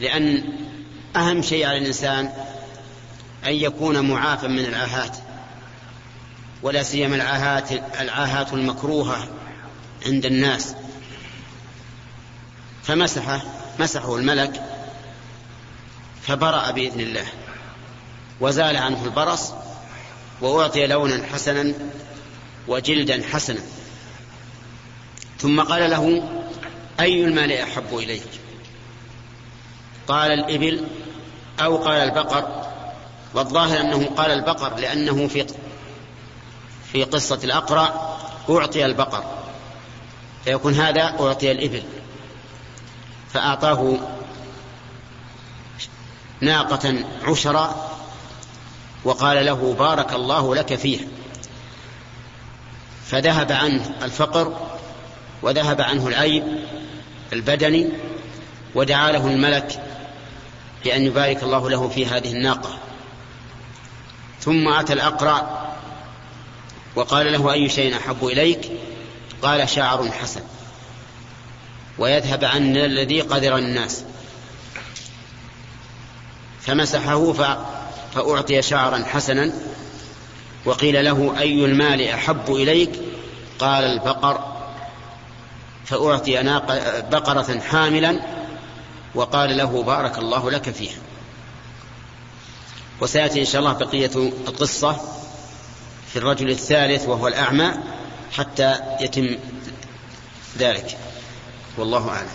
لأن أهم شيء على الإنسان أن يكون معافى من العاهات ولا سيما العاهات العاهات المكروهة عند الناس. فمسحه مسحه الملك فبرأ بإذن الله وزال عنه البرص وأعطي لونا حسنا وجلدا حسنا. ثم قال له أي المال أحب إليك؟ قال الإبل أو قال البقر والظاهر أنه قال البقر لأنه في في قصة الأقرع أعطي البقر فيكون هذا أعطي الإبل. فأعطاه ناقة عشرة وقال له بارك الله لك فيها فذهب عنه الفقر وذهب عنه العيب البدني ودعا له الملك بأن يبارك الله له في هذه الناقة. ثم أتى الأقرع وقال له أي شيء أحب إليك؟ قال شعر حسن. ويذهب عنا الذي قدر الناس. فمسحه فأعطي شعرا حسنا وقيل له أي المال أحب إليك؟ قال البقر. فأعطي بقرة حاملا وقال له بارك الله لك فيها. وسيأتي إن شاء الله بقية القصة في الرجل الثالث وهو الأعمى حتى يتم ذلك. والله أعلم.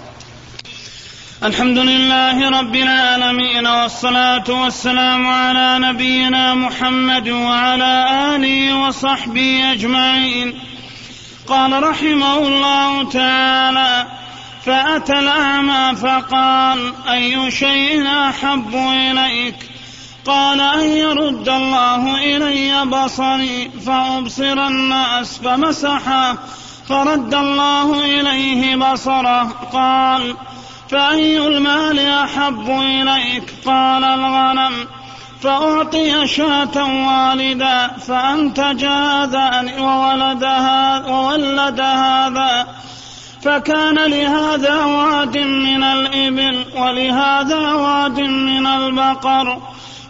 الحمد لله رب العالمين والصلاة والسلام على نبينا محمد وعلى آله وصحبه أجمعين. قال رحمه الله تعالى فأتى الأعمى فقال أي شيء أحب إليك؟ قال أن يرد الله إلي بصري فأبصر الناس فمسحه فرد الله إليه بصره. قال فأي المال أحب إليك؟ قال الغنم. فأعطي شاة والدا فأنتج هذا وولد هذا وولد هذا فكان لهذا واد من الإبل ولهذا واد من البقر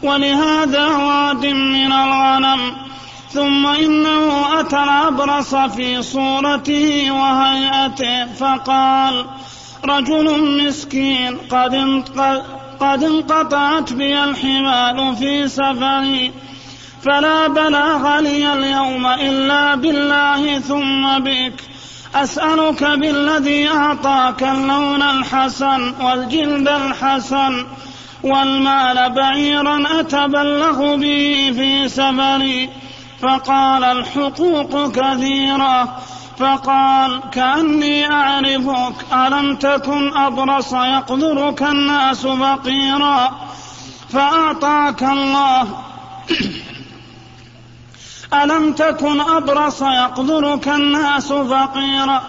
ولهذا واد من الغنم. ثم إنه أتى الأبرص في صورته وهيئته فقال رجل مسكين قد قد انقطعت بي الحمال في سفري فلا بلاغ لي اليوم إلا بالله ثم بك. أسألك بالذي أعطاك اللون الحسن والجلد الحسن والمال بعيرا أتبلغ به في سفري. فقال الحقوق كثيرة. فقال كأني أعرفك ألم تكن أبرص يقدرك الناس فقيرا. فأعطاك الله ألم تكن أبرص يقدرك الناس فقيرا؟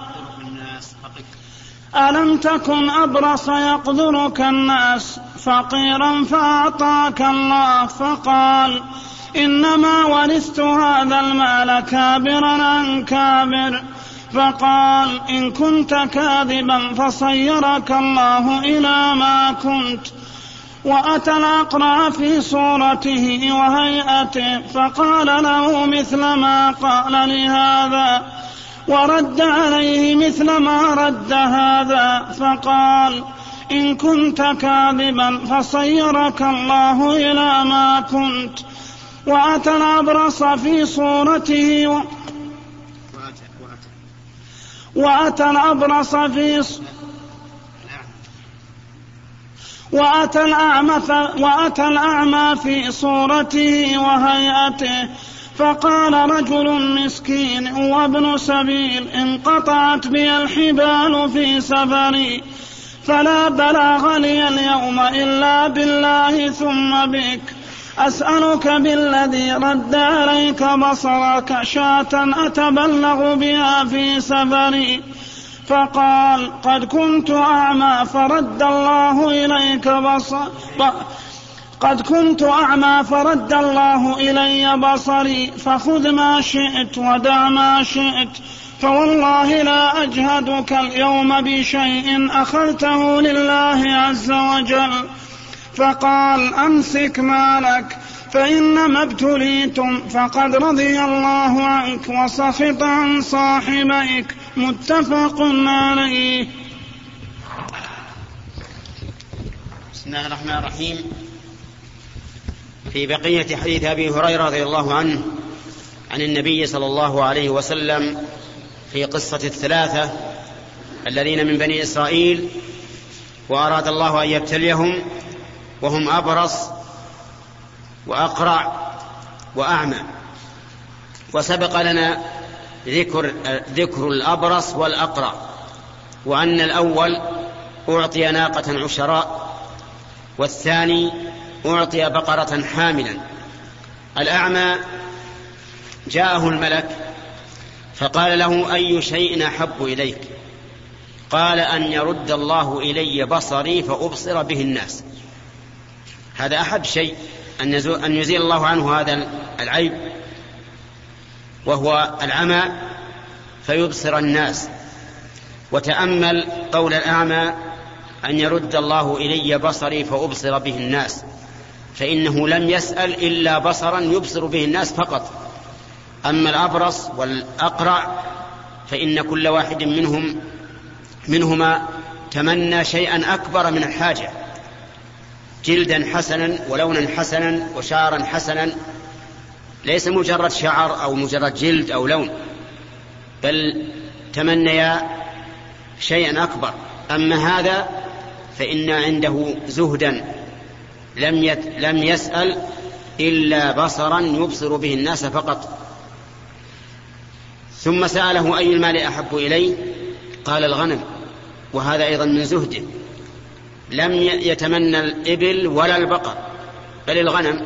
ألم تكن أبرص يقدرك الناس فقيرا فأعطاك الله فقال إنما ورثت هذا المال كابرا عن كابر. فقال إن كنت كاذبا فصيرك الله إلى ما كنت. وأتى الأقرع في صورته وهيئته فقال له مثل ما قال لهذا ورد عليه مثل ما رد هذا فقال إن كنت كاذبا فصيرك الله إلى ما كنت. وأتى الأبرص في صورته و... وأتى الأبرص في وأتى الأعمى وأتى الأعمى في صورته وهيئته فقال رجل مسكين وابن سبيل انقطعت بي الحبال في سفري فلا بلاغ لي اليوم إلا بالله ثم بك. أسألك بالذي رد عليك بصرك شاة أتبلغ بها في سفري. فقال قد كنت أعمى فرد الله إليك بصر قد كنت أعمى فرد الله إلي بصري فخذ ما شئت ودع ما شئت فوالله لا أجهدك اليوم بشيء أخذته لله عز وجل فقال أمسك مالك فإنما ابتليتم فقد رضي الله عنك وسخط عن صاحبيك متفق عليه. بسم الله الرحمن الرحيم. في بقية حديث أبي هريرة رضي الله عنه عن النبي صلى الله عليه وسلم في قصة الثلاثة الذين من بني إسرائيل وأراد الله أن يبتليهم وهم أبرص وأقرع وأعمى. وسبق لنا ذكر ذكر الأبرص والأقرع وأن الأول أعطي ناقة عشراء والثاني أعطي بقرة حاملا. الأعمى جاءه الملك فقال له أي شيء أحب إليك؟ قال أن يرد الله إلي بصري فأبصر به الناس. هذا أحب شيء أن يزيل الله عنه هذا العيب. وهو العمى فيبصر الناس. وتأمل قول الأعمى أن يرد الله إلي بصري فأبصر به الناس. فإنه لم يسأل إلا بصرا يبصر به الناس فقط. أما الأبرص والأقرع فإن كل واحد منهم منهما تمنى شيئا أكبر من الحاجة. جلدا حسنا ولونا حسنا وشعرا حسنا ليس مجرد شعر أو مجرد جلد أو لون بل تمنيا شيئا أكبر. أما هذا فإن عنده زهدا لم يت لم يسأل إلا بصرا يبصر به الناس فقط. ثم سأله أي المال أحب إليه؟ قال الغنم وهذا أيضا من زهده. لم يتمنى الإبل ولا البقر بل الغنم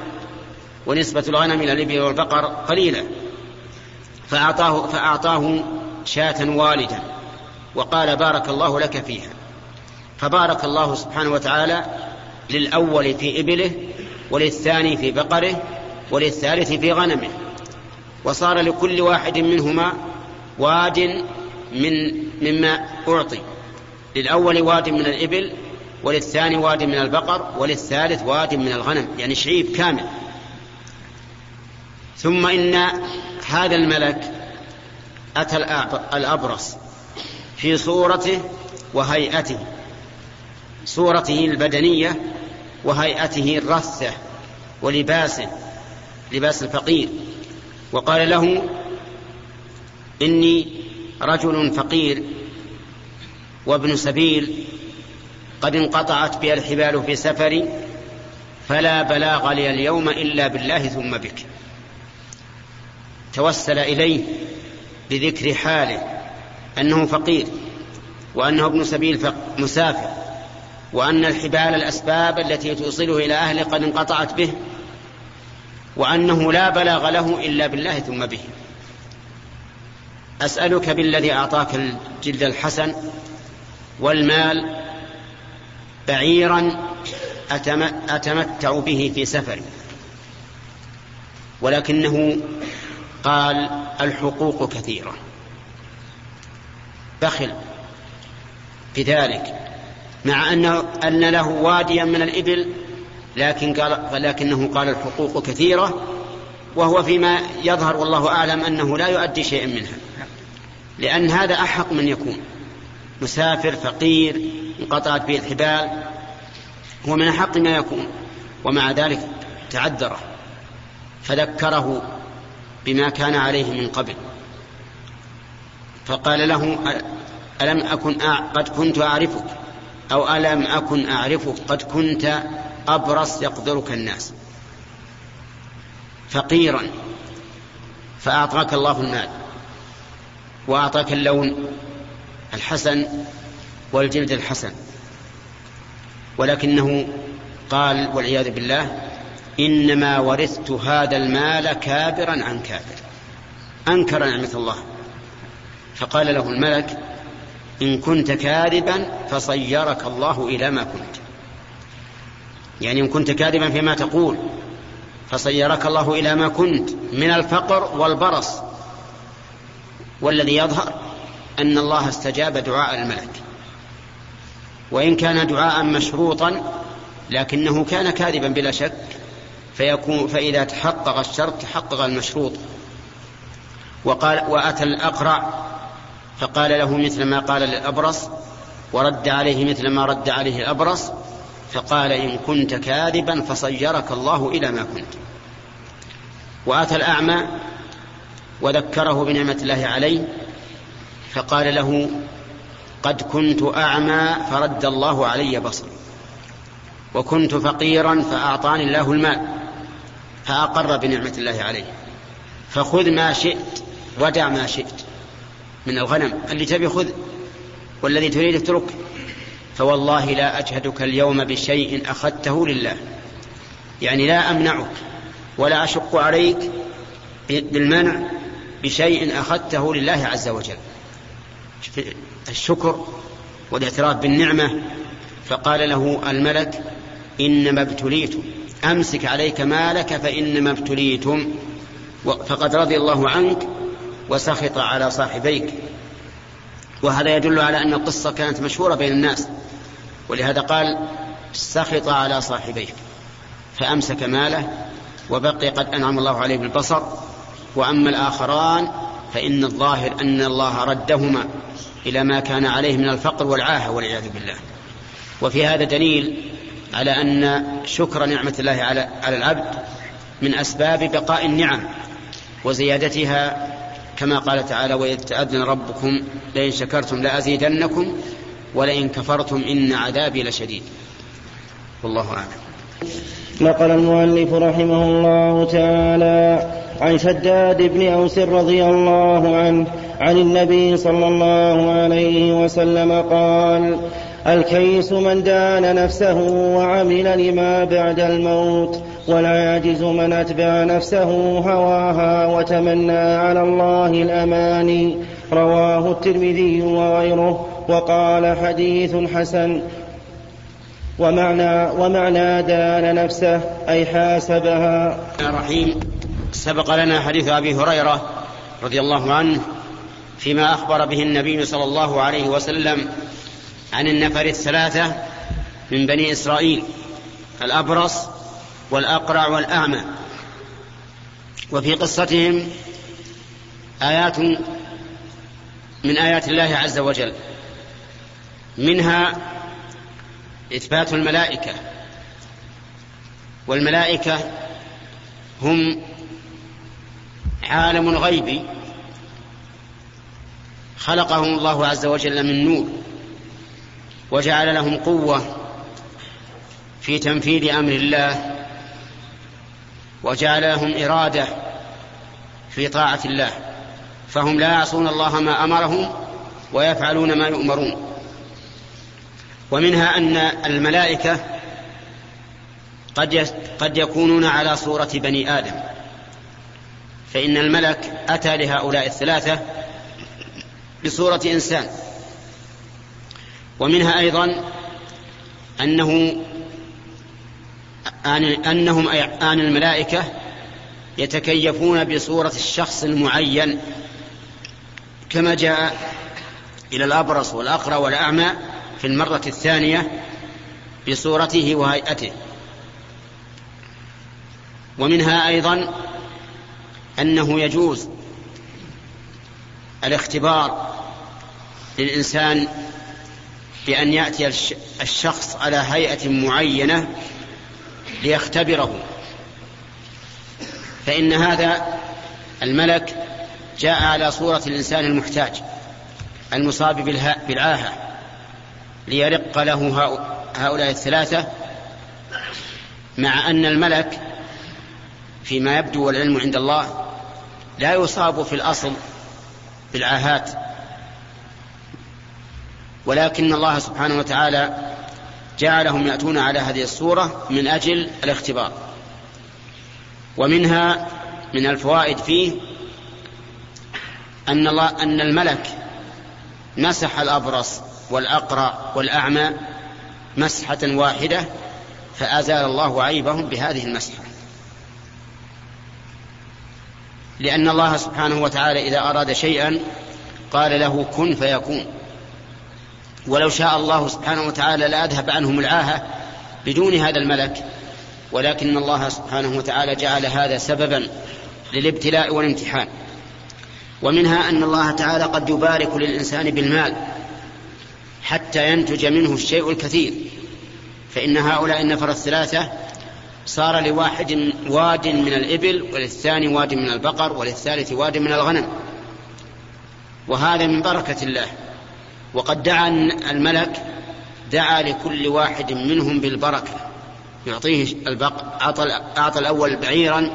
ونسبة الغنم إلى الإبل والبقر قليلة. فأعطاه, فأعطاه شاة والدا وقال بارك الله لك فيها. فبارك الله سبحانه وتعالى للأول في إبله وللثاني في بقره وللثالث في غنمه. وصار لكل واحد منهما واد من مما أعطي. للأول واد من الإبل وللثاني واد من البقر وللثالث واد من الغنم يعني شعيب كامل. ثم إن هذا الملك أتى الأبرص في صورته وهيئته صورته البدنية وهيئته الرثة ولباسه لباس الفقير. وقال له إني رجل فقير وابن سبيل قد انقطعت بي الحبال في سفري فلا بلاغ لي اليوم إلا بالله ثم بك. توسل إليه بذكر حاله أنه فقير وأنه ابن سبيل مسافر وأن الحبال الأسباب التي توصله إلى أهله قد انقطعت به وأنه لا بلاغ له إلا بالله ثم به. أسألك بالذي أعطاك الجلد الحسن والمال بعيرا أتمتع به في سفري ولكنه قال الحقوق كثيرة. بخل بذلك مع أنه أن له واديا من الإبل لكن قال لكنه قال الحقوق كثيرة وهو فيما يظهر والله أعلم أنه لا يؤدي شيئا منها. لأن هذا أحق من يكون. مسافر فقير انقطعت به الحبال هو من أحق ما يكون ومع ذلك تعذره. فذكره بما كان عليه من قبل. فقال له ألم أكن قد كنت أعرفك؟ أو ألم أكن أعرفك قد كنت أبرص يقدرك الناس؟ فقيرا فأعطاك الله المال وأعطاك اللون الحسن والجلد الحسن. ولكنه قال والعياذ بالله إنما ورثت هذا المال كابرا عن كابر. أنكر نعمة الله. فقال له الملك إن كنت كاذبا فصيرك الله إلى ما كنت. يعني إن كنت كاذبا فيما تقول فصيرك الله إلى ما كنت من الفقر والبرص. والذي يظهر أن الله استجاب دعاء الملك. وإن كان دعاء مشروطا لكنه كان كاذبا بلا شك. فيكون فإذا تحقق الشرط تحقق المشروط. وقال وأتى الأقرع فقال له مثل ما قال للأبرص ورد عليه مثل ما رد عليه الأبرص فقال إن كنت كاذبا فصيرك الله إلى ما كنت. وأتى الأعمى وذكره بنعمة الله عليه فقال له قد كنت أعمى فرد الله علي بصري. وكنت فقيرا فأعطاني الله المال. فأقر بنعمة الله عليه. فخذ ما شئت ودع ما شئت. من الغنم. اللي تبي خذ والذي تريد اترك. فوالله لا أجهدك اليوم بشيء أخذته لله. يعني لا أمنعك ولا أشق عليك بالمنع بشيء أخذته لله عز وجل. الشكر والاعتراف بالنعمة. فقال له الملك إنما ابتليتم أمسك عليك مالك فإنما ابتليتم. فقد رضي الله عنك وسخط على صاحبيك. وهذا يدل على أن القصة كانت مشهورة بين الناس. ولهذا قال سخط على صاحبيه فأمسك ماله وبقي قد أنعم الله عليه بالبصر. وأما الآخران فإن الظاهر أن الله ردهما إلى ما كان عليه من الفقر والعاهة والعياذ بالله. وفي هذا دليل على أن شكر نعمة الله على على العبد من أسباب بقاء النعم وزيادتها كما قال تعالى وإذ تأذن ربكم لئن شكرتم لأزيدنكم ولئن كفرتم إن عذابي لشديد. والله أعلم. نقل المؤلف رحمه الله تعالى عن شداد بن أوس رضي الله عنه عن النبي صلى الله عليه وسلم قال الكيس من دان نفسه وعمل لما بعد الموت والعاجز من أتبع نفسه هواها وتمنى على الله الأماني رواه الترمذي وغيره وقال حديث حسن. ومعنى ومعنى دان نفسه أي حاسبها. رحيم سبق لنا حديث أبي هريرة رضي الله عنه فيما أخبر به النبي صلى الله عليه وسلم عن النفر الثلاثة من بني إسرائيل الأبرص والأقرع والأعمى. وفي قصتهم آيات من آيات الله عز وجل منها إثبات الملائكة. والملائكة هم عالم غيبي خلقهم الله عز وجل من نور. وجعل لهم قوة في تنفيذ أمر الله وجعل لهم إرادة في طاعة الله. فهم لا يعصون الله ما أمرهم ويفعلون ما يؤمرون. ومنها أن الملائكة قد قد يكونون على صورة بني آدم. فإن الملك أتى لهؤلاء الثلاثة بصورة إنسان. ومنها أيضا أنه أنهم آن الملائكة يتكيفون بصورة الشخص المعين كما جاء إلى الأبرص والأقرى والأعمى في المرة الثانية بصورته وهيئته. ومنها أيضا أنه يجوز الاختبار للإنسان بأن يأتي الشخص على هيئة معينة ليختبره. فإن هذا الملك جاء على صورة الإنسان المحتاج المصاب بالعاهة ليرق له هؤلاء الثلاثة مع أن الملك فيما يبدو والعلم عند الله لا يصاب في الأصل بالعاهات. ولكن الله سبحانه وتعالى جعلهم يأتون على هذه الصورة من أجل الاختبار. ومنها من الفوائد فيه أن الله أن الملك مسح الأبرص والأقرع والأعمى مسحة واحدة فأزال الله عيبهم بهذه المسحة. لأن الله سبحانه وتعالى إذا أراد شيئا قال له كن فيكون. ولو شاء الله سبحانه وتعالى لأذهب عنهم العاهة بدون هذا الملك ولكن الله سبحانه وتعالى جعل هذا سببا للابتلاء والامتحان. ومنها أن الله تعالى قد يبارك للإنسان بالمال حتى ينتج منه الشيء الكثير. فإن هؤلاء النفر الثلاثة صار لواحد واد من الإبل وللثاني واد من البقر وللثالث واد من الغنم. وهذا من بركة الله. وقد دعا الملك دعا لكل واحد منهم بالبركة. يعطيه البقر أعطى, أعطى الأول بعيرا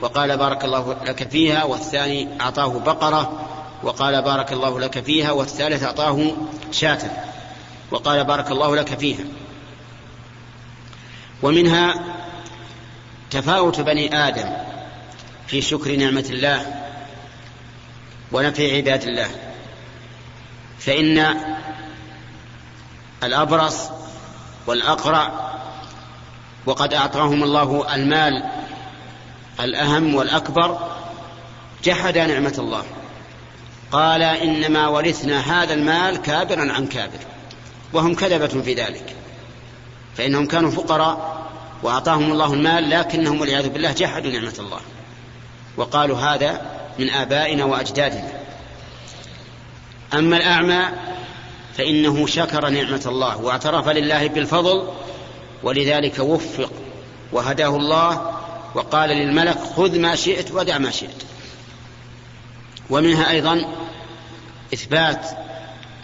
وقال بارك الله لك فيها والثاني أعطاه بقرة وقال بارك الله لك فيها والثالث أعطاه شاة وقال بارك الله لك فيها. ومنها تفاوت بني آدم في شكر نعمة الله ونفع عباد الله. فإن الأبرص والأقرع وقد أعطاهم الله المال الأهم والأكبر جحد نعمة الله. قال إنما ورثنا هذا المال كابرا عن كابر وهم كذبة في ذلك فإنهم كانوا فقراء وأعطاهم الله المال لكنهم والعياذ بالله جحدوا نعمة الله. وقالوا هذا من آبائنا وأجدادنا. أما الأعمى فإنه شكر نعمة الله واعترف لله بالفضل ولذلك وفق وهداه الله وقال للملك خذ ما شئت ودع ما شئت. ومنها أيضا إثبات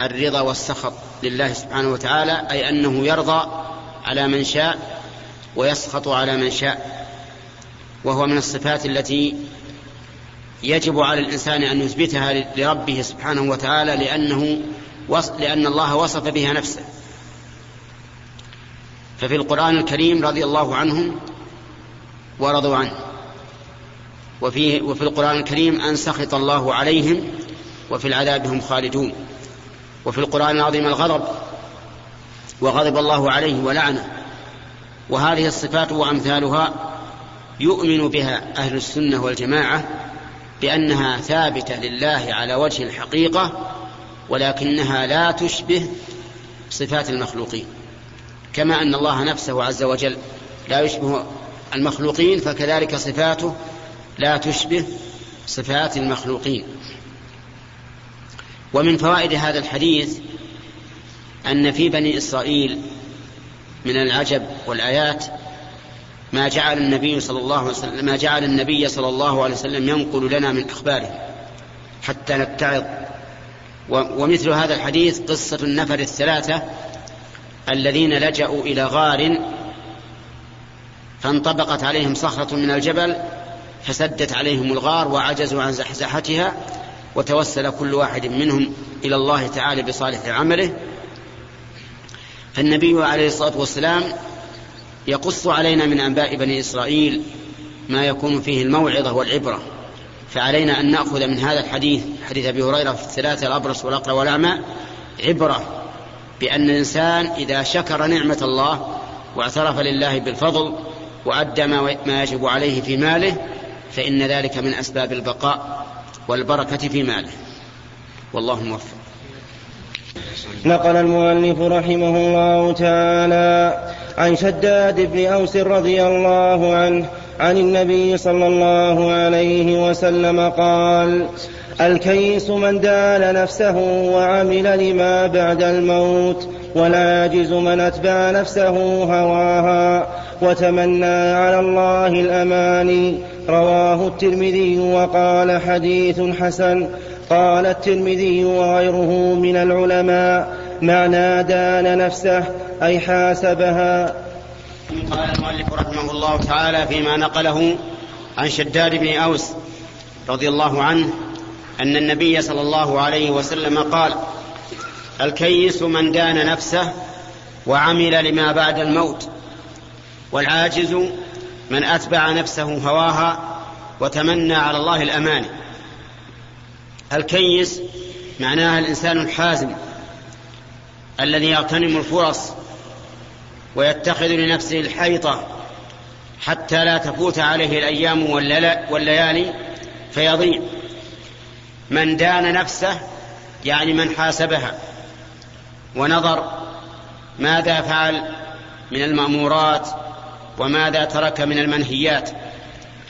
الرضا والسخط لله سبحانه وتعالى أي أنه يرضى على من شاء ويسخط على من شاء وهو من الصفات التي يجب على الإنسان أن يثبتها لربه سبحانه وتعالى لأنه لأن الله وصف بها نفسه. ففي القرآن الكريم رضي الله عنهم ورضوا عنه. وفي, وفي القرآن الكريم أن سخط الله عليهم وفي العذاب هم خالدون. وفي القرآن العظيم الغضب وغضب الله عليه ولعنه. وهذه الصفات وأمثالها يؤمن بها أهل السنة والجماعة بأنها ثابتة لله على وجه الحقيقة ولكنها لا تشبه صفات المخلوقين. كما أن الله نفسه عز وجل لا يشبه المخلوقين فكذلك صفاته لا تشبه صفات المخلوقين. ومن فوائد هذا الحديث أن في بني إسرائيل من العجب والآيات ما جعل النبي صلى الله عليه وسلم ما جعل النبي صلى الله عليه وسلم ينقل لنا من أخباره حتى نتعظ ومثل هذا الحديث قصة النفر الثلاثة الذين لجأوا إلى غار فانطبقت عليهم صخرة من الجبل فسدت عليهم الغار وعجزوا عن زحزحتها وتوسل كل واحد منهم إلى الله تعالى بصالح عمله. فالنبي عليه الصلاة والسلام يقص علينا من أنباء بني إسرائيل ما يكون فيه الموعظة والعبرة. فعلينا أن نأخذ من هذا الحديث حديث أبي هريرة في الثلاثة الأبرص والأقرى والأعمى عبرة بأن الإنسان إذا شكر نعمة الله واعترف لله بالفضل وأدى ما يجب عليه في ماله فإن ذلك من أسباب البقاء والبركة في ماله. والله موفق. نقل المؤلف رحمه الله تعالى عن شداد بن أوس رضي الله عنه عن النبي صلى الله عليه وسلم قال الكيس من دان نفسه وعمل لما بعد الموت والعاجز من أتبع نفسه هواها وتمنى على الله الاماني رواه الترمذي وقال حديث حسن. قال الترمذي وغيره من العلماء معنى دان نفسه أي حاسبها. قال المؤلف رحمه الله تعالى فيما نقله عن شداد بن أوس رضي الله عنه أن النبي صلى الله عليه وسلم قال الكيس من دان نفسه وعمل لما بعد الموت والعاجز من أتبع نفسه هواها وتمنى على الله الاماني الكيس معناها الإنسان الحازم الذي يغتنم الفرص ويتخذ لنفسه الحيطة حتى لا تفوت عليه الأيام والليالي فيضيع. من دان نفسه يعني من حاسبها. ونظر ماذا فعل من المأمورات وماذا ترك من المنهيات.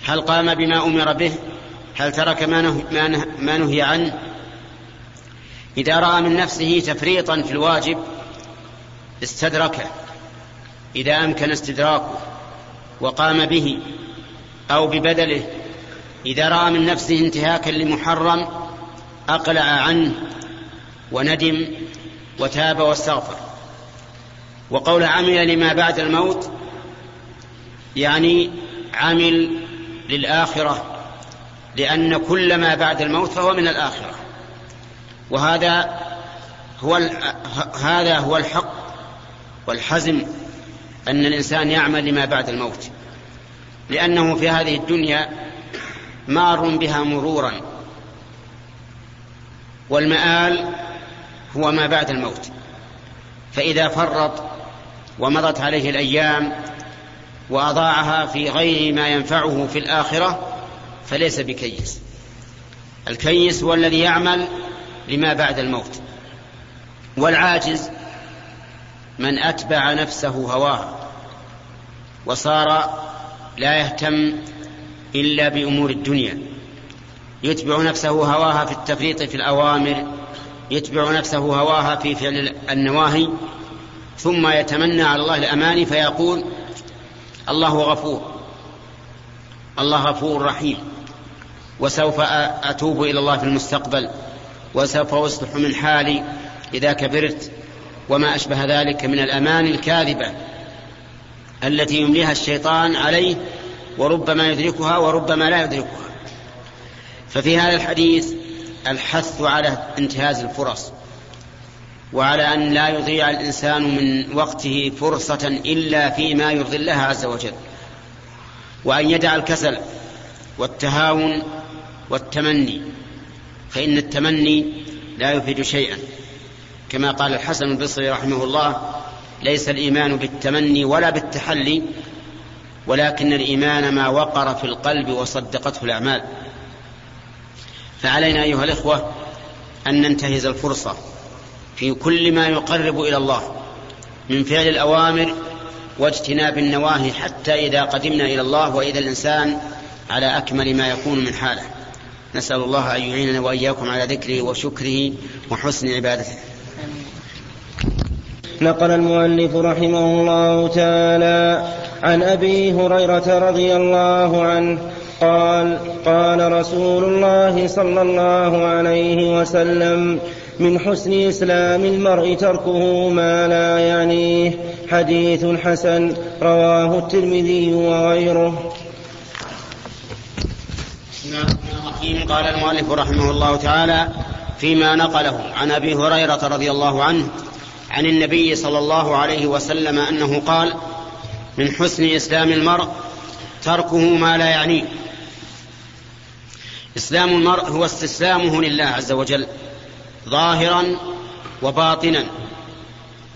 هل قام بما أمر به؟ هل ترك ما نهي عنه؟ إذا رأى من نفسه تفريطا في الواجب استدركه. إذا أمكن استدراكه وقام به أو ببدله إذا رأى من نفسه انتهاكا لمحرم أقلع عنه وندم وتاب واستغفر. وقول عمل لما بعد الموت يعني عمل للآخرة لأن كل ما بعد الموت فهو من الآخرة. وهذا هو هذا هو الحق والحزم أن الإنسان يعمل لما بعد الموت. لأنه في هذه الدنيا مار بها مرورا. والمآل هو ما بعد الموت. فإذا فرط ومضت عليه الأيام وأضاعها في غير ما ينفعه في الآخرة فليس بكيس. الكيس هو الذي يعمل لما بعد الموت. والعاجز من أتبع نفسه هواها وصار لا يهتم إلا بأمور الدنيا. يتبع نفسه هواها في التفريط في الأوامر يتبع نفسه هواها في فعل النواهي ثم يتمنى على الله الأماني فيقول الله غفور الله غفور رحيم وسوف أتوب إلى الله في المستقبل. وسوف أصلح من حالي إذا كبرت وما أشبه ذلك من الأمان الكاذبة التي يمليها الشيطان عليه وربما يدركها وربما لا يدركها. ففي هذا الحديث الحث على انتهاز الفرص وعلى أن لا يضيع الإنسان من وقته فرصة إلا فيما يرضي الله عز وجل وأن يدع الكسل والتهاون والتمني. فإن التمني لا يفيد شيئا. كما قال الحسن البصري رحمه الله ليس الإيمان بالتمني ولا بالتحلي ولكن الإيمان ما وقر في القلب وصدقته الأعمال. فعلينا أيها الإخوة أن ننتهز الفرصة في كل ما يقرب إلى الله من فعل الأوامر واجتناب النواهي حتى إذا قدمنا إلى الله وإذا الإنسان على أكمل ما يكون من حاله. نسأل الله أن يعيننا وإياكم على ذكره وشكره وحسن عبادته. نقل المؤلف رحمه الله تعالى عن أبي هريرة رضي الله عنه قال قال رسول الله صلى الله عليه وسلم من حسن إسلام المرء تركه ما لا يعنيه حديث حسن رواه الترمذي وغيره. قال المؤلف رحمه الله تعالى فيما نقله عن أبي هريرة رضي الله عنه عن النبي صلى الله عليه وسلم أنه قال من حسن إسلام المرء تركه ما لا يعنيه. إسلام المرء هو استسلامه لله عز وجل ظاهرا وباطنا.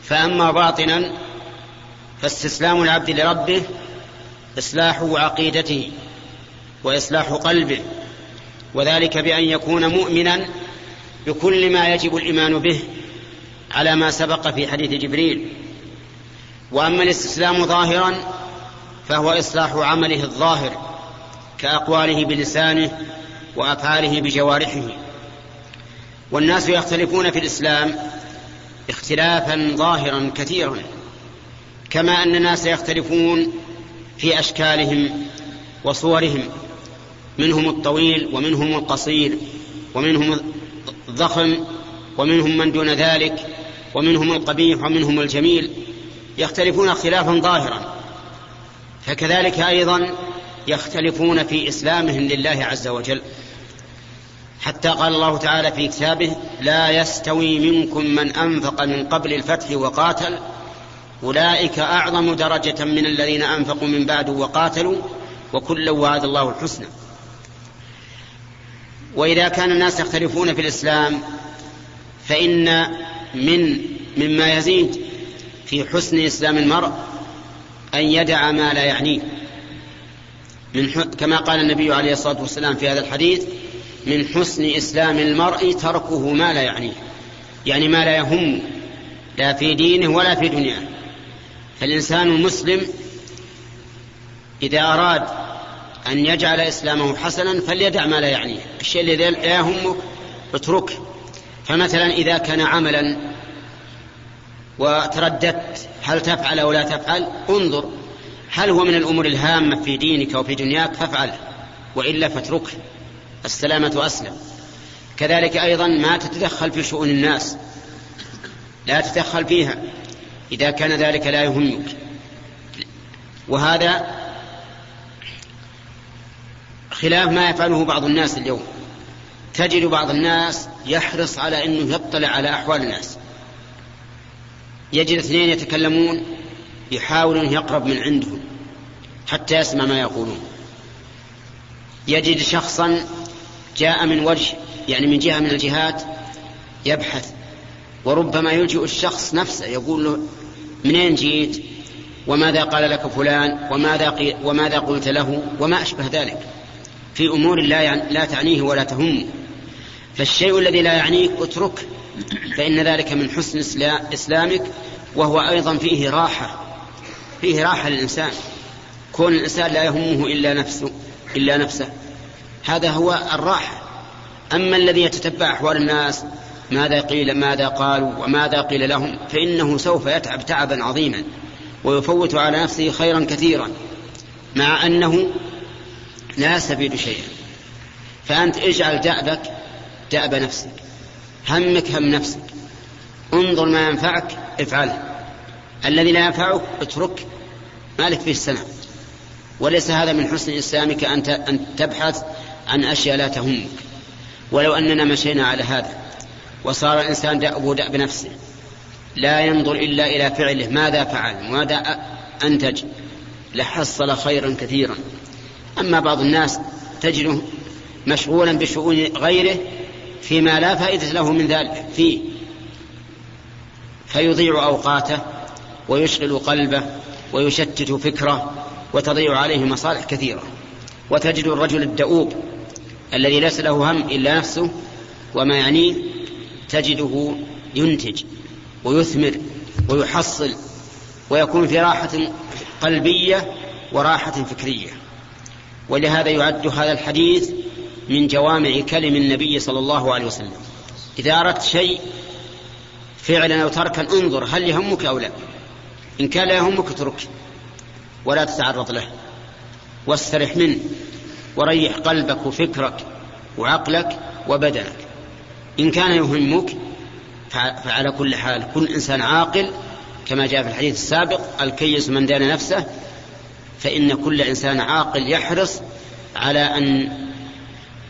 فأما باطنا فاستسلام العبد لربه إصلاح عقيدته وإصلاح قلبه وذلك بأن يكون مؤمنا بكل ما يجب الإيمان به على ما سبق في حديث جبريل. وأما الاستسلام ظاهرا فهو إصلاح عمله الظاهر كأقواله بلسانه وأفعاله بجوارحه. والناس يختلفون في الإسلام اختلافا ظاهرا كثيرا كما أن الناس يختلفون في أشكالهم وصورهم. منهم الطويل ومنهم القصير ومنهم الضخم ومنهم من دون ذلك ومنهم القبيح ومنهم الجميل يختلفون اختلافا ظاهرا. فكذلك أيضا يختلفون في إسلامهم لله عز وجل. حتى قال الله تعالى في كتابه لا يستوي منكم من أنفق من قبل الفتح وقاتل أولئك أعظم درجة من الذين أنفقوا من بعد وقاتلوا وكلا وعد الله الحسنى. وإذا كان الناس يختلفون في الإسلام فإن من مما يزيد في حسن إسلام المرء أن يدع ما لا يعنيه. من كما قال النبي عليه الصلاة والسلام في هذا الحديث من حسن إسلام المرء تركه ما لا يعنيه. يعني ما لا يهم لا في دينه ولا في دنياه. فالإنسان المسلم إذا أراد أن يجعل إسلامه حسنا فليدع ما لا يعنيه. الشيء الذي لا يهمك اتركه. فمثلا إذا كان عملا وترددت هل تفعل أو لا تفعل؟ انظر هل هو من الأمور الهامة في دينك وفي دنياك؟ فافعله وإلا فاتركه. السلامة أسلم. كذلك أيضا ما تتدخل في شؤون الناس. لا تتدخل فيها. إذا كان ذلك لا يهمك. وهذا خلاف ما يفعله بعض الناس اليوم. تجد بعض الناس يحرص على أنه يطلع على أحوال الناس. يجد اثنين يتكلمون يحاول أن يقرب من عندهم حتى يسمع ما يقولون. يجد شخصا جاء من وجه يعني من جهة من الجهات يبحث وربما يلجئ الشخص نفسه يقول له منين جيت؟ وماذا قال لك فلان؟ وماذا, وماذا قلت له؟ وما أشبه ذلك. في أمور لا, لا تعنيه ولا تهمه. فالشيء الذي لا يعنيك اتركه فإن ذلك من حسن إسلامك وهو أيضا فيه راحة فيه راحة للإنسان. كون الإنسان لا يهمه إلا نفسه إلا نفسه. هذا هو الراحة. أما الذي يتتبع أحوال الناس ماذا قيل ماذا قالوا وماذا قيل لهم فإنه سوف يتعب تعبا عظيما ويفوت على نفسه خيرا كثيرا. مع أنه لا يستفيد شيئا فأنت اجعل دأبك دأب نفسك. همك هم نفسك. انظر ما ينفعك افعله. الذي لا ينفعك اترك مالك فيه السنة وليس هذا من حسن إسلامك أن تبحث عن أشياء لا تهمك. ولو أننا مشينا على هذا وصار الإنسان دأب دأب نفسه. لا ينظر إلا إلى فعله. ماذا فعل؟ ماذا أنتج؟ لحصل خيرا كثيرا. أما بعض الناس تجده مشغولا بشؤون غيره فيما لا فائدة له من ذلك فيه. فيضيع أوقاته ويشغل قلبه ويشتت فكره وتضيع عليه مصالح كثيرة. وتجد الرجل الدؤوب الذي ليس له هم إلا نفسه وما يعنيه تجده ينتج ويثمر ويحصل ويكون في راحة قلبية وراحة فكرية. ولهذا يعد هذا الحديث من جوامع كلم النبي صلى الله عليه وسلم. إذا أردت شيء فعلا أو تركا انظر هل يهمك أو لا. إن كان لا يهمك اترك ولا تتعرض له. واسترح منه وريح قلبك وفكرك وعقلك وبدنك. إن كان يهمك فعلى كل حال كل إنسان عاقل كما جاء في الحديث السابق الكيس من دان نفسه فإن كل إنسان عاقل يحرص على أن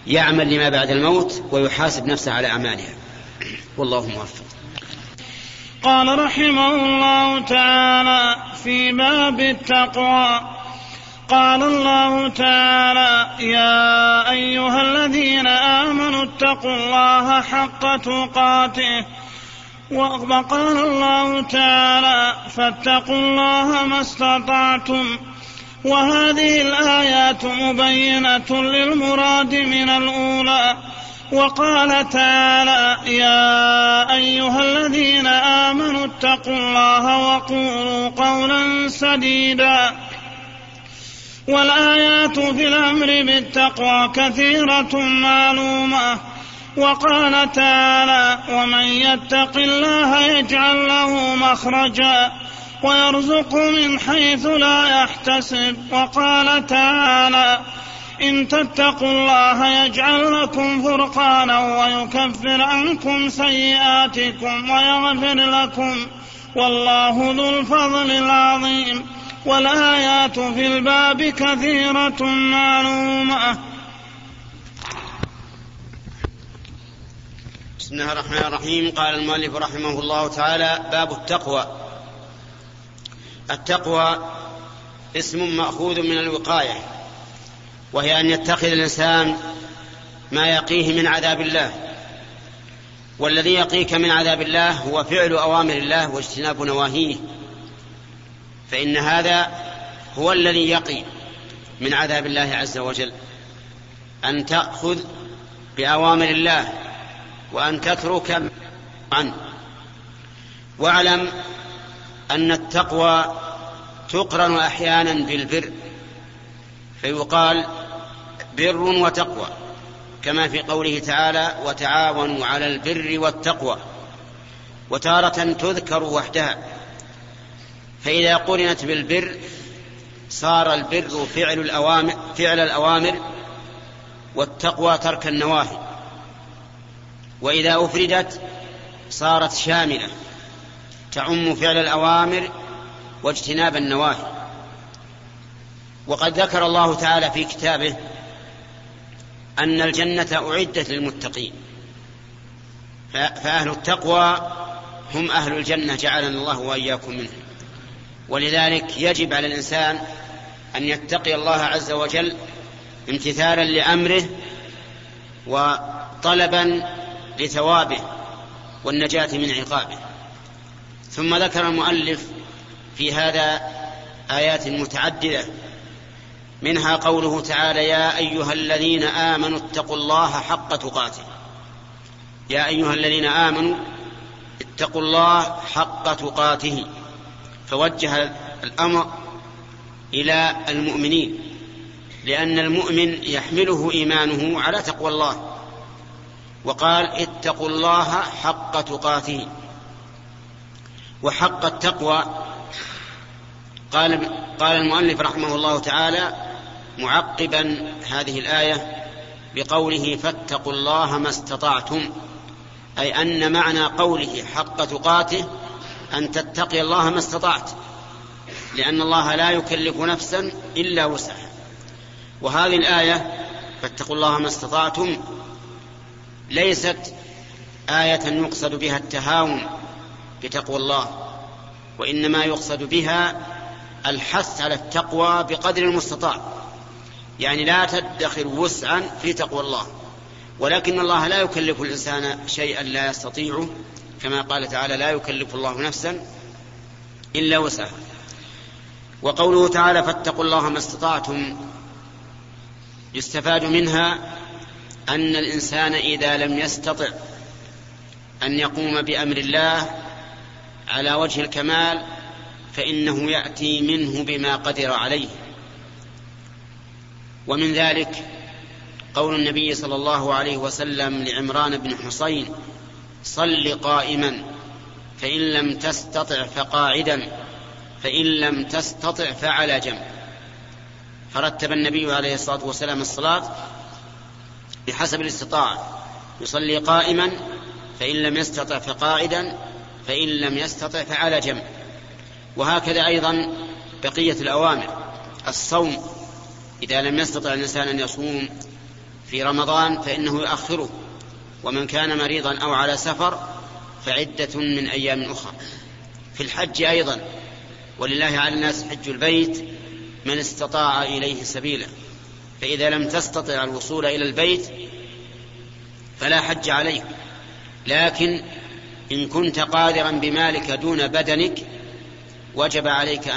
يعمل لما بعد الموت ويحاسب نفسه على أعمالها. والله موفق. قال رحمه الله تعالى في باب التقوى. قال الله تعالى يا أيها الذين آمنوا اتقوا الله حق تقاته. وقال الله تعالى فاتقوا الله ما استطعتم. وهذه الآيات مبينة للمراد من الأولى وقال تعالى يا أيها الذين آمنوا اتقوا الله وقولوا قولا سديدا. والآيات في الأمر بالتقوى كثيرة معلومة. وقال تعالى ومن يتق الله يجعل له مخرجا. ويرزقه من حيث لا يحتسب. وقال تعالى إن تتقوا الله يجعل لكم فرقانا ويكفر عنكم سيئاتكم ويغفر لكم والله ذو الفضل العظيم. والآيات في الباب كثيرة معلومة. بسم الله الرحمن الرحيم. قال المؤلف رحمه الله تعالى باب التقوى. التقوى اسم مأخوذ من الوقاية وهي أن يتخذ الإنسان ما يقيه من عذاب الله والذي يقيك من عذاب الله هو فعل أوامر الله واجتناب نواهيه فإن هذا هو الذي يقي من عذاب الله عز وجل أن تأخذ بأوامر الله وأن تترك عنه. واعلم أن التقوى تقرن أحيانا بالبر فيقال بر وتقوى كما في قوله تعالى وتعاونوا على البر والتقوى وتارة تذكر وحدها. فإذا قرنت بالبر صار البر فعل الأوامر فعل الأوامر والتقوى ترك النواهي. وإذا أفردت صارت شاملة. تعم فعل الأوامر واجتناب النواهي. وقد ذكر الله تعالى في كتابه أن الجنة أعدت للمتقين. فأهل التقوى هم أهل الجنة جعلنا الله وإياكم منهم. ولذلك يجب على الإنسان أن يتقي الله عز وجل امتثالا لأمره وطلبا لثوابه والنجاة من عقابه. ثم ذكر المؤلف في هذا آيات متعددة. منها قوله تعالى يا أيها الذين آمنوا اتقوا الله حق تقاته. يا أيها الذين آمنوا اتقوا الله حق تقاته. فوجه الأمر إلى المؤمنين لأن المؤمن يحمله إيمانه على تقوى الله وقال اتقوا الله حق تقاته. وحق التقوى. قال قال المؤلف رحمه الله تعالى معقبا هذه الآية بقوله فاتقوا الله ما استطعتم أي أن معنى قوله حق تقاته أن تتقي الله ما استطعت لأن الله لا يكلف نفسا إلا وسعها. وهذه الآية فاتقوا الله ما استطعتم ليست آية يقصد بها التهاون بتقوى الله وإنما يقصد بها الحث على التقوى بقدر المستطاع. يعني لا تدخر وسعا في تقوى الله. ولكن الله لا يكلف الإنسان شيئا لا يستطيعه كما قال تعالى لا يكلف الله نفسا إلا وسعها وقوله تعالى فاتقوا الله ما استطعتم يستفاد منها أن الإنسان إذا لم يستطع أن يقوم بأمر الله على وجه الكمال فإنه يأتي منه بما قدر عليه. ومن ذلك قول النبي صلى الله عليه وسلم لعمران بن حصين صل قائما فإن لم تستطع فقاعدا فإن لم تستطع فعلى جنب. فرتب النبي عليه الصلاة والسلام الصلاة بحسب الاستطاعة يصلي قائما فإن لم يستطع فقاعدا فإن لم يستطع فعلى جنب. وهكذا أيضا بقية الأوامر. الصوم إذا لم يستطع الإنسان أن يصوم في رمضان فإنه يؤخره. ومن كان مريضا أو على سفر فعدة من أيام أخرى. في الحج أيضا ولله على الناس حج البيت من استطاع إليه سبيلا. فإذا لم تستطع الوصول إلى البيت فلا حج عليك لكن إن كنت قادرا بمالك دون بدنك وجب عليك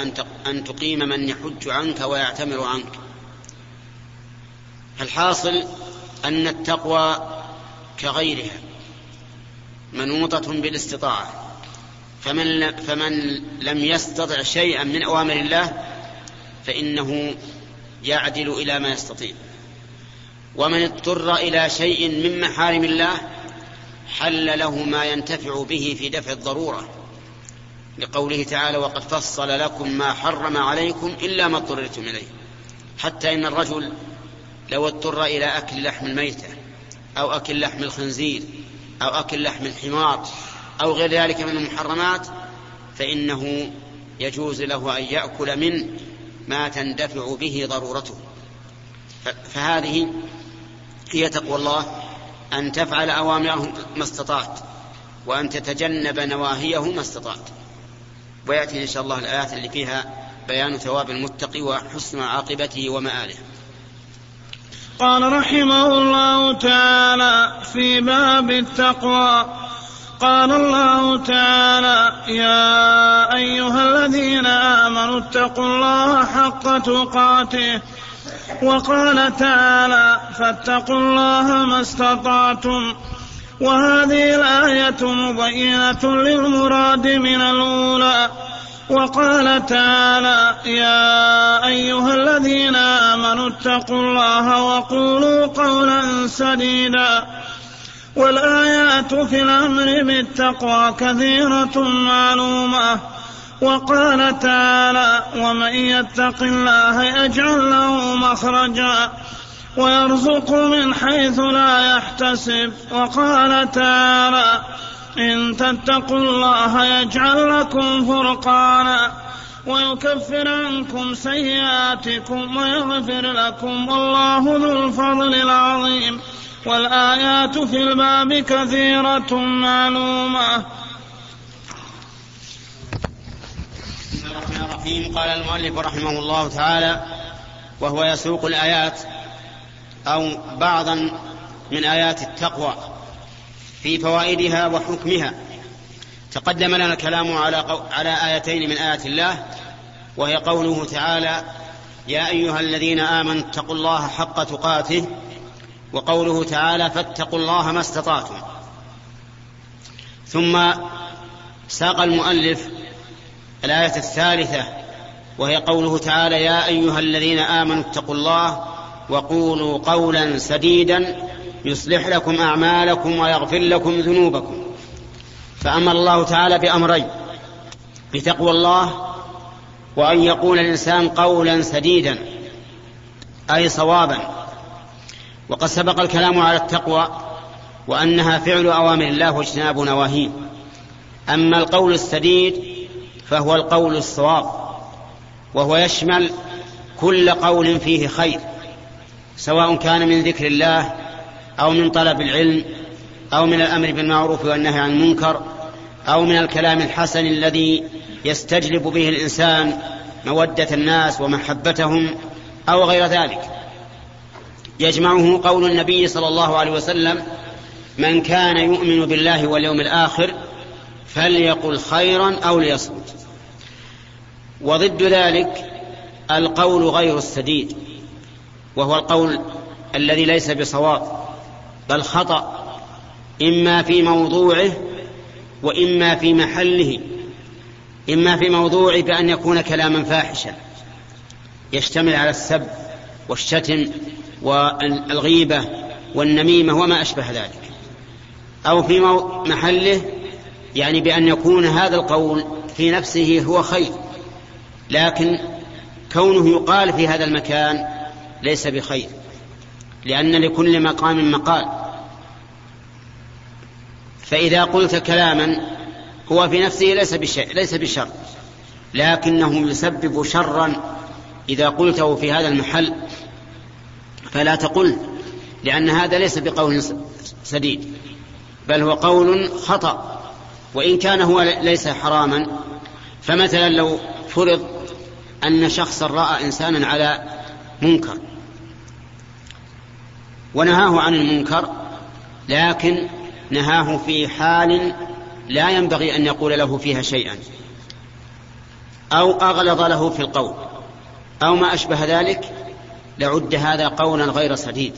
أن تقيم من يحج عنك ويعتمر عنك. الحاصل أن التقوى كغيرها منوطة بالاستطاعة. فمن, فمن لم يستطع شيئا من أوامر الله فإنه يعدل إلى ما يستطيع. ومن اضطر إلى شيء من محارم الله حل له ما ينتفع به في دفع الضرورة. لقوله تعالى وقد فصل لكم ما حرم عليكم إلا ما اضطررتم إليه. حتى إن الرجل لو اضطر إلى أكل لحم الميتة أو أكل لحم الخنزير أو أكل لحم الحمار أو غير ذلك من المحرمات فإنه يجوز له أن يأكل من ما تندفع به ضرورته. فهذه هي تقوى الله. أن تفعل أوامره ما استطعت وأن تتجنب نواهيه ما استطعت. ويأتي إن شاء الله الآيات اللي فيها بيان ثواب المتقي وحسن عاقبته ومآله. قال رحمه الله تعالى في باب التقوى قال الله تعالى يا أيها الذين آمنوا اتقوا الله حق تقاته. وقال تعالى فاتقوا الله ما استطعتم. وهذه الآية مبينة للمراد من الأولى. وقال تعالى يا أيها الذين آمنوا اتقوا الله وقولوا قولا سديدا. والآيات في الأمر بالتقوى كثيرة معلومة. وقال تعالى ومن يتق الله يجعل له مخرجا ويرزق من حيث لا يحتسب. وقال تعالى إن تتقوا الله يجعل لكم فرقانا ويكفر عنكم سيئاتكم ويغفر لكم والله ذو الفضل العظيم. والآيات في الباب كثيرة معلومة. الله الرحمن الرحيم. قال المؤلف رحمه الله تعالى وهو يسوق الآيات أو بعضا من آيات التقوى في فوائدها وحكمها. تقدم لنا الكلام على على آيتين من آيات الله وهي قوله تعالى يا أيها الذين آمنوا اتقوا الله حق تقاته وقوله تعالى فاتقوا الله ما استطعتم. ثم ساق المؤلف الآية الثالثة وهي قوله تعالى يا أيها الذين آمنوا اتقوا الله وقولوا قولا سديدا يصلح لكم أعمالكم ويغفر لكم ذنوبكم. فأمر الله تعالى بأمرين بتقوى الله وأن يقول الإنسان قولا سديدا أي صوابا. وقد سبق الكلام على التقوى وأنها فعل أوامر الله واجتناب نواهيه. أما القول السديد فهو القول الصواب وهو يشمل كل قول فيه خير سواء كان من ذكر الله أو من طلب العلم أو من الأمر بالمعروف والنهي عن المنكر أو من الكلام الحسن الذي يستجلب به الإنسان مودة الناس ومحبتهم أو غير ذلك. يجمعه قول النبي صلى الله عليه وسلم من كان يؤمن بالله واليوم الآخر فليقل خيرا أو ليصمت. وضد ذلك القول غير السديد وهو القول الذي ليس بصواب بل خطأ إما في موضوعه وإما في محله إما في موضوعه بأن يكون كلاما فاحشا. يشتمل على السب والشتم والغيبة والنميمة وما أشبه ذلك. أو في محله يعني بأن يكون هذا القول في نفسه هو خير. لكن كونه يقال في هذا المكان ليس بخير لأن لكل مقام مقال. فإذا قلت كلاما هو في نفسه ليس بشيء ليس بشر لكنه يسبب شرا إذا قلته في هذا المحل. فلا تقل لأن هذا ليس بقول سديد بل هو قول خطأ. وإن كان هو ليس حراما فمثلا لو فرض أن شخصا رأى إنسانا على منكر ونهاه عن المنكر لكن نهاه في حال لا ينبغي أن يقول له فيها شيئا أو أغلظ له في القول أو ما أشبه ذلك لعد هذا قولا غير سديد.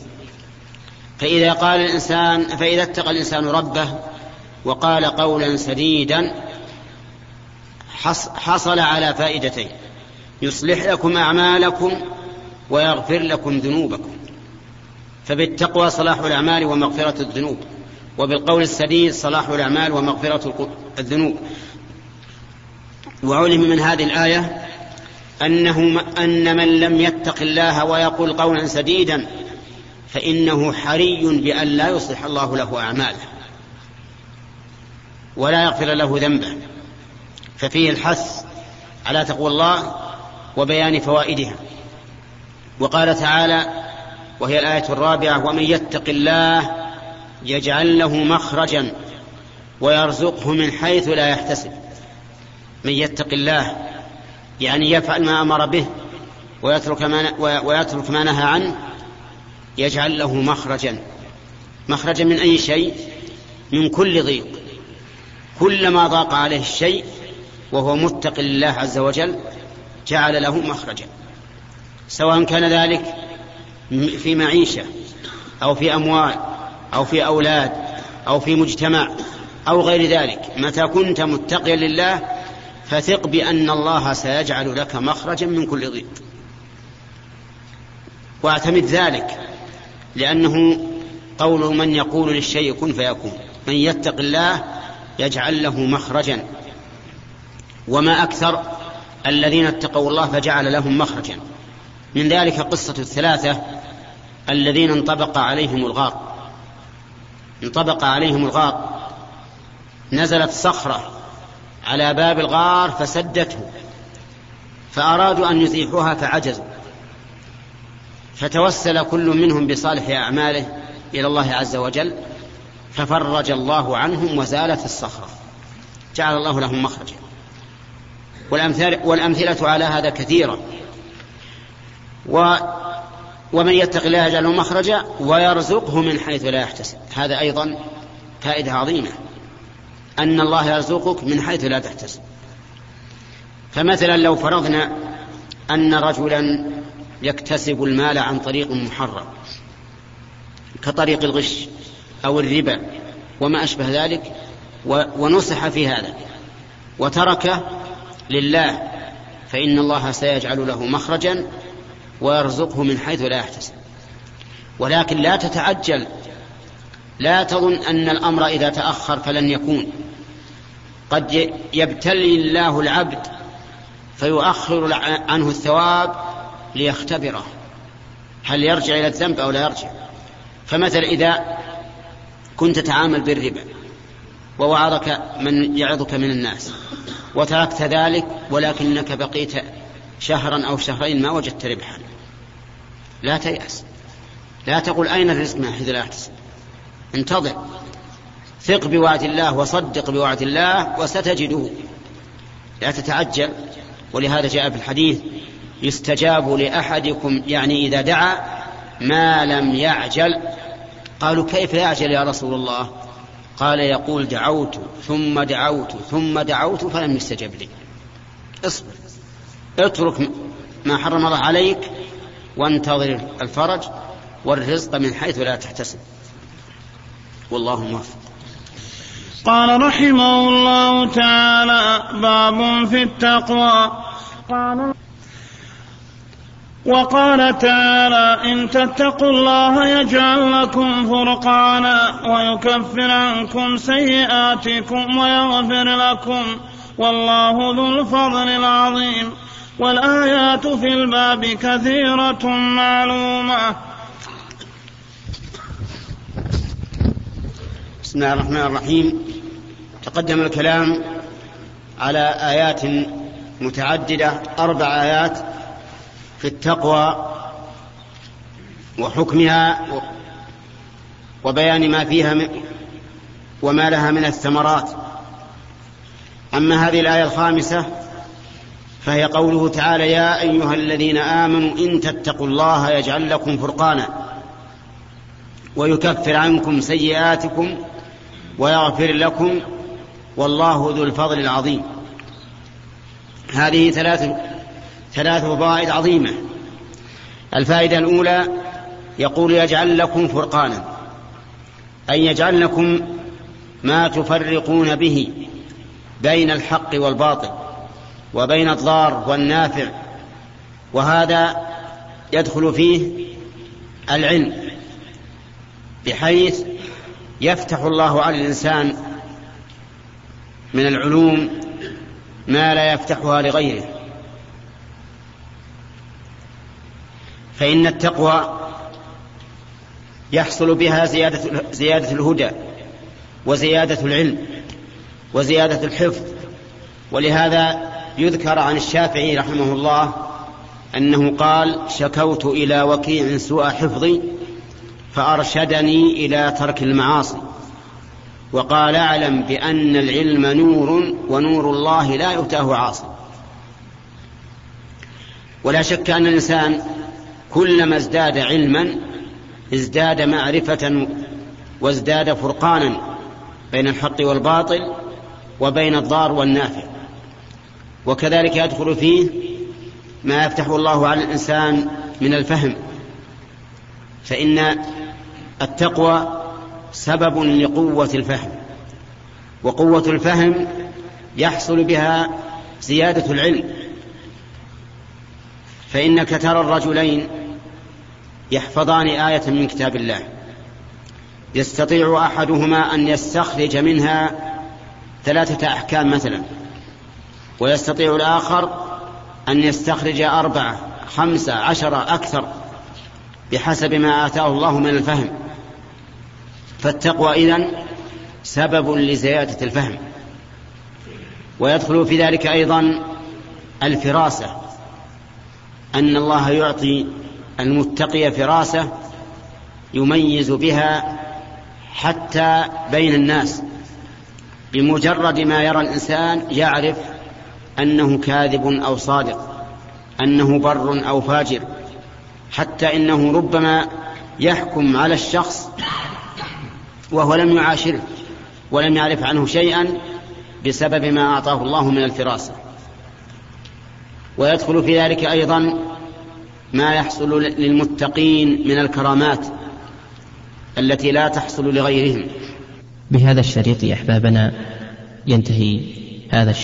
فإذا قال الإنسان فإذا اتقى الإنسان ربه وقال قولا سديدا حصل على فائدتين يصلح لكم أعمالكم ويغفر لكم ذنوبكم. فبالتقوى صلاح الأعمال ومغفرة الذنوب وبالقول السديد صلاح الأعمال ومغفرة الذنوب. وعلم من هذه الآية أنه أن من لم يتق الله ويقول قولا سديدا فإنه حري بأن لا يصلح الله له أعماله. ولا يغفر له ذنبه. ففيه الحث على تقوى الله وبيان فوائدها. وقال تعالى وهي الآية الرابعة ومن يتق الله يجعل له مخرجا ويرزقه من حيث لا يحتسب. من يتق الله يعني يفعل ما أمر به ويترك ما, ويترك ما نهى عنه يجعل له مخرجا. مخرجا من أي شيء؟ من كل ضيق. كلما ضاق عليه الشيء وهو متق لله عز وجل جعل له مخرجا. سواء كان ذلك في معيشة أو في أموال أو في أولاد أو في مجتمع أو غير ذلك. متى كنت متقيا لله فثق بأن الله سيجعل لك مخرجا من كل ضيق. واعتمد ذلك لأنه قول من يقول للشيء كن فيكون. من يتق الله يجعل له مخرجا. وما أكثر الذين اتقوا الله فجعل لهم مخرجا. من ذلك قصة الثلاثة الذين انطبق عليهم الغار. انطبق عليهم الغار. نزلت صخرة على باب الغار فسدته. فأرادوا أن يزيحوها فعجزوا. فتوسل كل منهم بصالح أعماله إلى الله عز وجل. ففرج الله عنهم وزالت الصخرة. جعل الله لهم مخرجا. والأمثلة, والأمثلة على هذا كثيرة. و ومن يتق الله يجعل له مخرجا ويرزقه من حيث لا يحتسب. هذا أيضا فائدة عظيمة. أن الله يرزقك من حيث لا تحتسب. فمثلا لو فرضنا أن رجلا يكتسب المال عن طريق محرم كطريق الغش أو الربا وما أشبه ذلك ونصح في هذا. وترك لله فإن الله سيجعل له مخرجا ويرزقه من حيث لا يحتسب. ولكن لا تتعجل لا تظن أن الأمر إذا تأخر فلن يكون. قد يبتلي الله العبد فيؤخر عنه الثواب ليختبره. هل يرجع إلى الذنب أو لا يرجع؟ فمثلا إذا كنت تعامل بالربا ووعظك من يعظك من الناس وتركت ذلك ولكنك بقيت شهرا أو شهرين ما وجدت ربحا. لا تيأس. لا تقول أين الرزق من حيث لا يحتسب انتظر. ثق بوعد الله وصدق بوعد الله وستجده. لا تتعجل. ولهذا جاء في الحديث يستجاب لأحدكم يعني إذا دعا ما لم يعجل قالوا كيف يعجل يا رسول الله؟ قال يقول دعوت ثم دعوت ثم دعوت فلم يستجب لي. اصبر. اترك ما حرم الله عليك وانتظر الفرج والرزق من حيث لا تحتسب. والله موفق. قال رحمه الله تعالى باب في التقوى. قال وقال تعالى إن تتقوا الله يجعل لكم فرقانا ويكفر عنكم سيئاتكم ويغفر لكم والله ذو الفضل العظيم. والآيات في الباب كثيرة معلومة. بسم الله الرحمن الرحيم. تقدم الكلام على آيات متعددة أربع آيات. في التقوى وحكمها وبيان ما فيها وما لها من الثمرات. أما هذه الآية الخامسة فهي قوله تعالى يا أيها الذين آمنوا إن تتقوا الله يجعل لكم فرقانا ويكفر عنكم سيئاتكم ويغفر لكم والله ذو الفضل العظيم. هذه ثلاث ثلاث فوائد عظيمة. الفائدة الأولى يقول يجعل لكم فرقانا أي يجعل لكم ما تفرقون به بين الحق والباطل وبين الضار والنافع وهذا يدخل فيه العلم بحيث يفتح الله على الإنسان من العلوم ما لا يفتحها لغيره. فإن التقوى يحصل بها زيادة, زيادة الهدى وزيادة العلم وزيادة الحفظ. ولهذا يذكر عن الشافعي رحمه الله أنه قال شكوت إلى وكيع سوء حفظي فأرشدني إلى ترك المعاصي وقال أعلم بأن العلم نور ونور الله لا يؤتاه عاصي ولا شك أن الإنسان كلما ازداد علما ازداد معرفة وازداد فرقانا بين الحق والباطل وبين الضار والنافع. وكذلك يدخل فيه ما يفتح الله على الإنسان من الفهم. فإن التقوى سبب لقوة الفهم. وقوة الفهم يحصل بها زيادة العلم. فإنك ترى الرجلين يحفظان آية من كتاب الله. يستطيع أحدهما أن يستخرج منها ثلاثة أحكام مثلا ويستطيع الآخر أن يستخرج أربعة خمسة عشرة أكثر بحسب ما آتاه الله من الفهم. فالتقوى إذن سبب لزيادة الفهم. ويدخل في ذلك أيضا الفراسة. أن الله يعطي المتقي فراسة يميز بها حتى بين الناس بمجرد ما يرى الإنسان يعرف أنه كاذب أو صادق أنه بر أو فاجر حتى إنه ربما يحكم على الشخص وهو لم يعاشره ولم يعرف عنه شيئا بسبب ما أعطاه الله من الفراسة. ويدخل في ذلك أيضا ما يحصل للمتقين من الكرامات التي لا تحصل لغيرهم. بهذا الشريط أحبابنا ينتهي هذا الشريط.